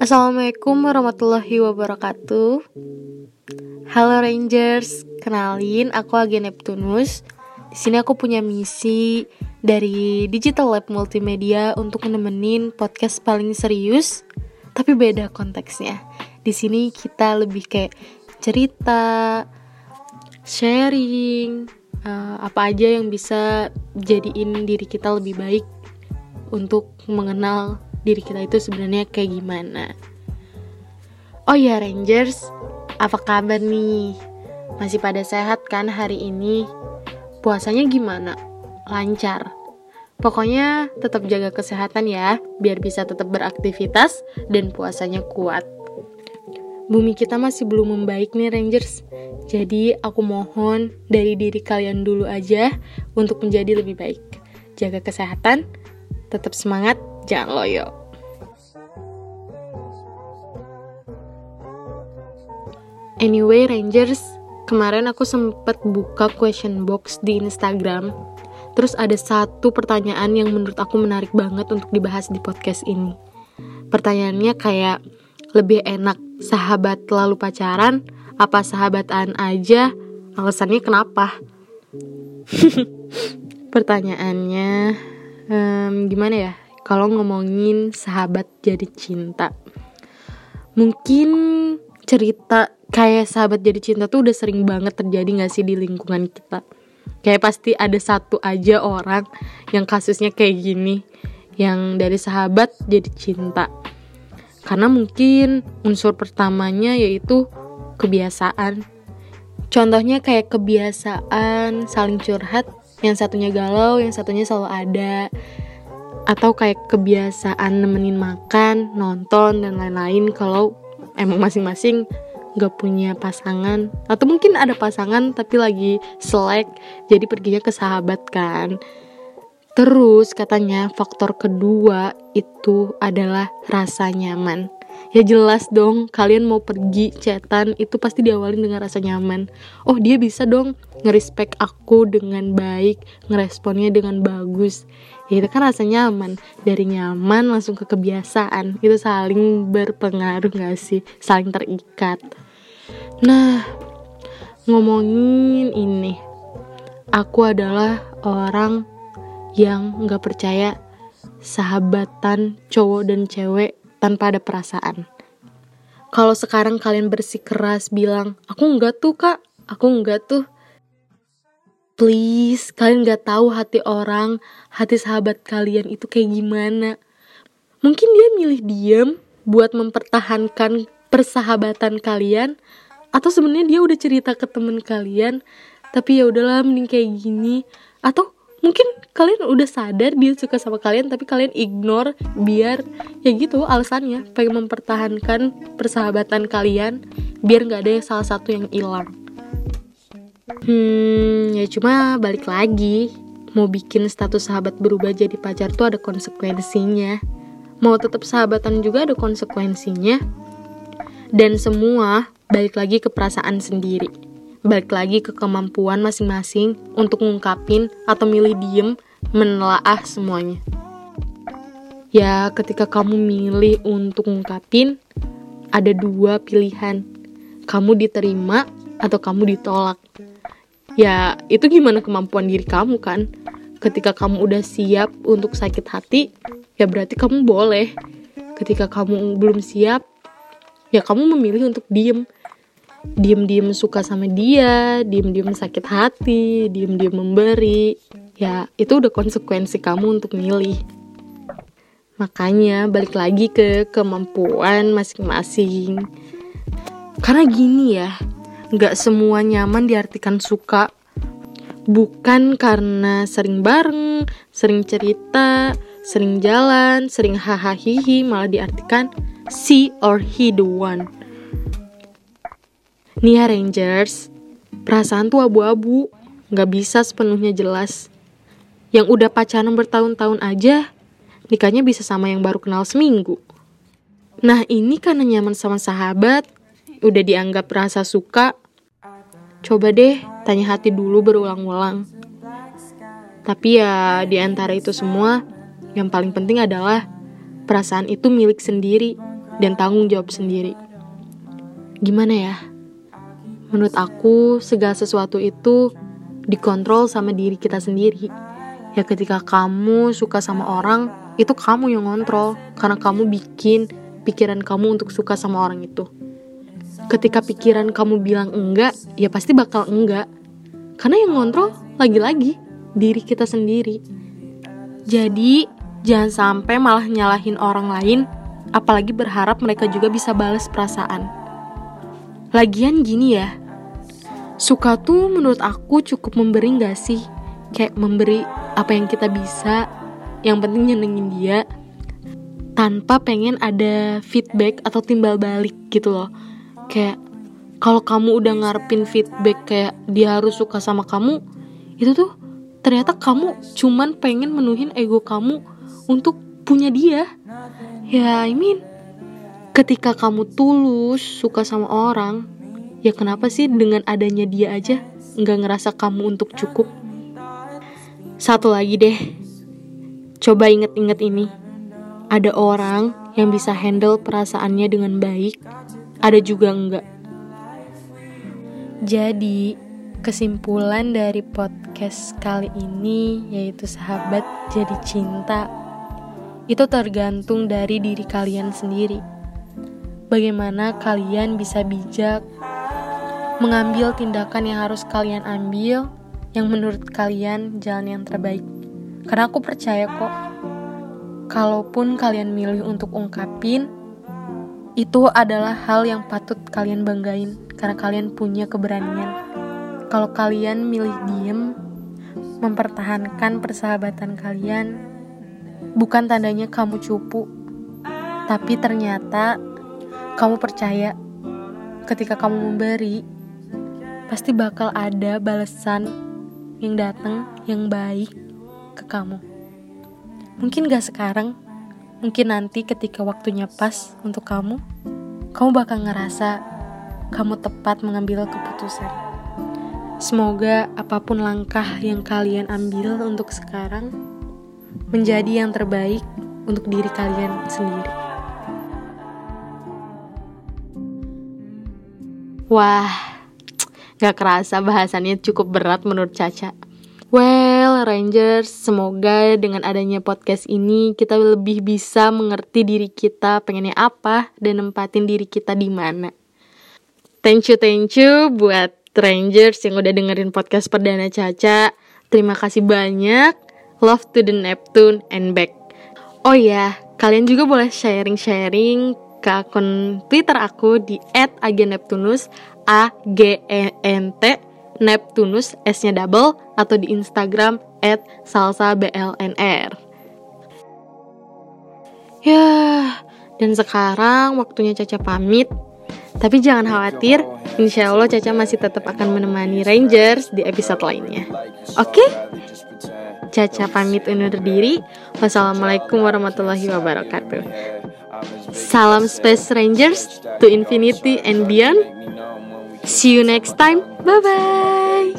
Assalamualaikum warahmatullahi wabarakatuh. Halo Rangers, kenalin aku Agi Neptunus. Di sini aku punya misi dari Digital Lab Multimedia untuk nemenin podcast paling serius, tapi beda konteksnya. Di sini kita lebih kayak cerita, sharing, uh, apa aja yang bisa jadiin diri kita lebih baik untuk mengenal diri kita itu sebenarnya kayak gimana. Oh ya Rangers, apa kabar nih? Masih pada sehat kan hari ini? Puasanya gimana? Lancar. Pokoknya tetap jaga kesehatan ya, biar bisa tetap beraktivitas dan puasanya kuat. Bumi kita masih belum membaik nih Rangers. Jadi aku mohon dari diri kalian dulu aja untuk menjadi lebih baik. Jaga kesehatan, tetap semangat, jangan loyo. Anyway, Rangers, kemarin aku sempat buka question box di Instagram. Terus ada satu pertanyaan yang menurut aku menarik banget untuk dibahas di podcast ini. Pertanyaannya kayak lebih enak sahabat lalu pacaran apa sahabatan aja? Alasannya kenapa? Pertanyaannya um, gimana ya? Kalau ngomongin sahabat jadi cinta, mungkin cerita kayak sahabat jadi cinta tuh udah sering banget terjadi gak sih di lingkungan kita? Kayak pasti ada satu aja orang yang kasusnya kayak gini yang dari sahabat jadi cinta. Karena mungkin unsur pertamanya yaitu kebiasaan. Contohnya kayak kebiasaan saling curhat yang satunya galau yang satunya selalu ada atau kayak kebiasaan nemenin makan nonton dan lain-lain kalau emang masing-masing gak punya pasangan. Atau mungkin ada pasangan tapi lagi selek jadi perginya ke sahabat kan terus katanya faktor kedua itu adalah rasa nyaman. Ya jelas dong kalian mau pergi chatan itu pasti diawali dengan rasa nyaman. Oh dia bisa dong ngerespek aku dengan baik ngeresponnya dengan bagus. Ya itu kan rasa nyaman. Dari nyaman langsung ke kebiasaan. Itu saling berpengaruh gak sih? Saling terikat. Nah ngomongin ini. Aku adalah orang yang gak percaya sahabatan cowok dan cewek tanpa ada perasaan. Kalau sekarang kalian bersikeras bilang, aku enggak tuh kak, aku enggak tuh. Please, kalian gak tahu hati orang, hati sahabat kalian itu kayak gimana. Mungkin dia milih diam buat mempertahankan persahabatan kalian, atau sebenarnya dia udah cerita ke temen kalian, tapi ya udahlah mending kayak gini, atau mungkin kalian udah sadar dia suka sama kalian tapi kalian ignore biar ya gitu alasannya. Pengen mempertahankan persahabatan kalian biar nggak ada salah satu yang hilang. Hmm ya cuma balik lagi. Mau bikin status sahabat berubah jadi pacar tuh ada konsekuensinya. Mau tetap sahabatan juga ada konsekuensinya. Dan semua balik lagi ke perasaan sendiri balik lagi ke kemampuan masing-masing untuk ngungkapin atau milih diem menelaah semuanya. Ya, ketika kamu milih untuk ngungkapin, ada dua pilihan. Kamu diterima atau kamu ditolak. Ya, itu gimana kemampuan diri kamu kan? Ketika kamu udah siap untuk sakit hati, ya berarti kamu boleh. Ketika kamu belum siap, ya kamu memilih untuk diem diem-diem suka sama dia, diem-diem sakit hati, diem-diem memberi, ya itu udah konsekuensi kamu untuk milih. Makanya balik lagi ke kemampuan masing-masing. Karena gini ya, nggak semua nyaman diartikan suka. Bukan karena sering bareng, sering cerita, sering jalan, sering hahaha malah diartikan si or he the one Nih ya Rangers, perasaan tuh abu-abu, gak bisa sepenuhnya jelas. Yang udah pacaran bertahun-tahun aja, nikahnya bisa sama yang baru kenal seminggu. Nah ini karena nyaman sama sahabat, udah dianggap rasa suka. Coba deh tanya hati dulu berulang-ulang. Tapi ya di antara itu semua, yang paling penting adalah perasaan itu milik sendiri. dan tanggung jawab sendiri. Gimana ya? Menurut aku, segala sesuatu itu dikontrol sama diri kita sendiri. Ya ketika kamu suka sama orang, itu kamu yang ngontrol karena kamu bikin pikiran kamu untuk suka sama orang itu. Ketika pikiran kamu bilang enggak, ya pasti bakal enggak. Karena yang ngontrol lagi-lagi diri kita sendiri. Jadi, jangan sampai malah nyalahin orang lain, apalagi berharap mereka juga bisa balas perasaan. Lagian gini ya, suka tuh menurut aku cukup memberi gak sih? Kayak memberi apa yang kita bisa, yang penting nyenengin dia, tanpa pengen ada feedback atau timbal balik gitu loh. Kayak kalau kamu udah ngarepin feedback kayak dia harus suka sama kamu, itu tuh ternyata kamu cuman pengen menuhin ego kamu untuk punya dia. Ya, I mean, ketika kamu tulus suka sama orang, ya kenapa sih dengan adanya dia aja nggak ngerasa kamu untuk cukup? Satu lagi deh, coba inget-inget ini. Ada orang yang bisa handle perasaannya dengan baik, ada juga enggak. Jadi, kesimpulan dari podcast kali ini yaitu sahabat jadi cinta. Itu tergantung dari diri kalian sendiri bagaimana kalian bisa bijak mengambil tindakan yang harus kalian ambil yang menurut kalian jalan yang terbaik. Karena aku percaya kok, kalaupun kalian milih untuk ungkapin, itu adalah hal yang patut kalian banggain karena kalian punya keberanian. Kalau kalian milih diem, mempertahankan persahabatan kalian, bukan tandanya kamu cupu, tapi ternyata kamu percaya ketika kamu memberi pasti bakal ada balasan yang datang yang baik ke kamu. Mungkin gak sekarang, mungkin nanti ketika waktunya pas untuk kamu, kamu bakal ngerasa kamu tepat mengambil keputusan. Semoga apa pun langkah yang kalian ambil untuk sekarang menjadi yang terbaik untuk diri kalian sendiri. Wah, gak kerasa bahasannya cukup berat menurut Caca. Well, Rangers, semoga dengan adanya podcast ini kita lebih bisa mengerti diri kita pengennya apa dan nempatin diri kita di mana. Thank you, thank you buat Rangers yang udah dengerin podcast perdana Caca. Terima kasih banyak. Love to the Neptune and back. Oh ya, kalian juga boleh sharing-sharing ke akun Twitter aku di @ageneptunus a g e n t Neptunus S-nya double atau di Instagram @salsablnr. Ya, dan sekarang waktunya Caca pamit. Tapi jangan khawatir, insya Allah Caca masih tetap akan menemani Rangers di episode lainnya. Oke? Okay? Caca pamit undur diri. Wassalamualaikum warahmatullahi wabarakatuh. Salam Space Rangers to infinity and beyond. See you next time. Bye bye.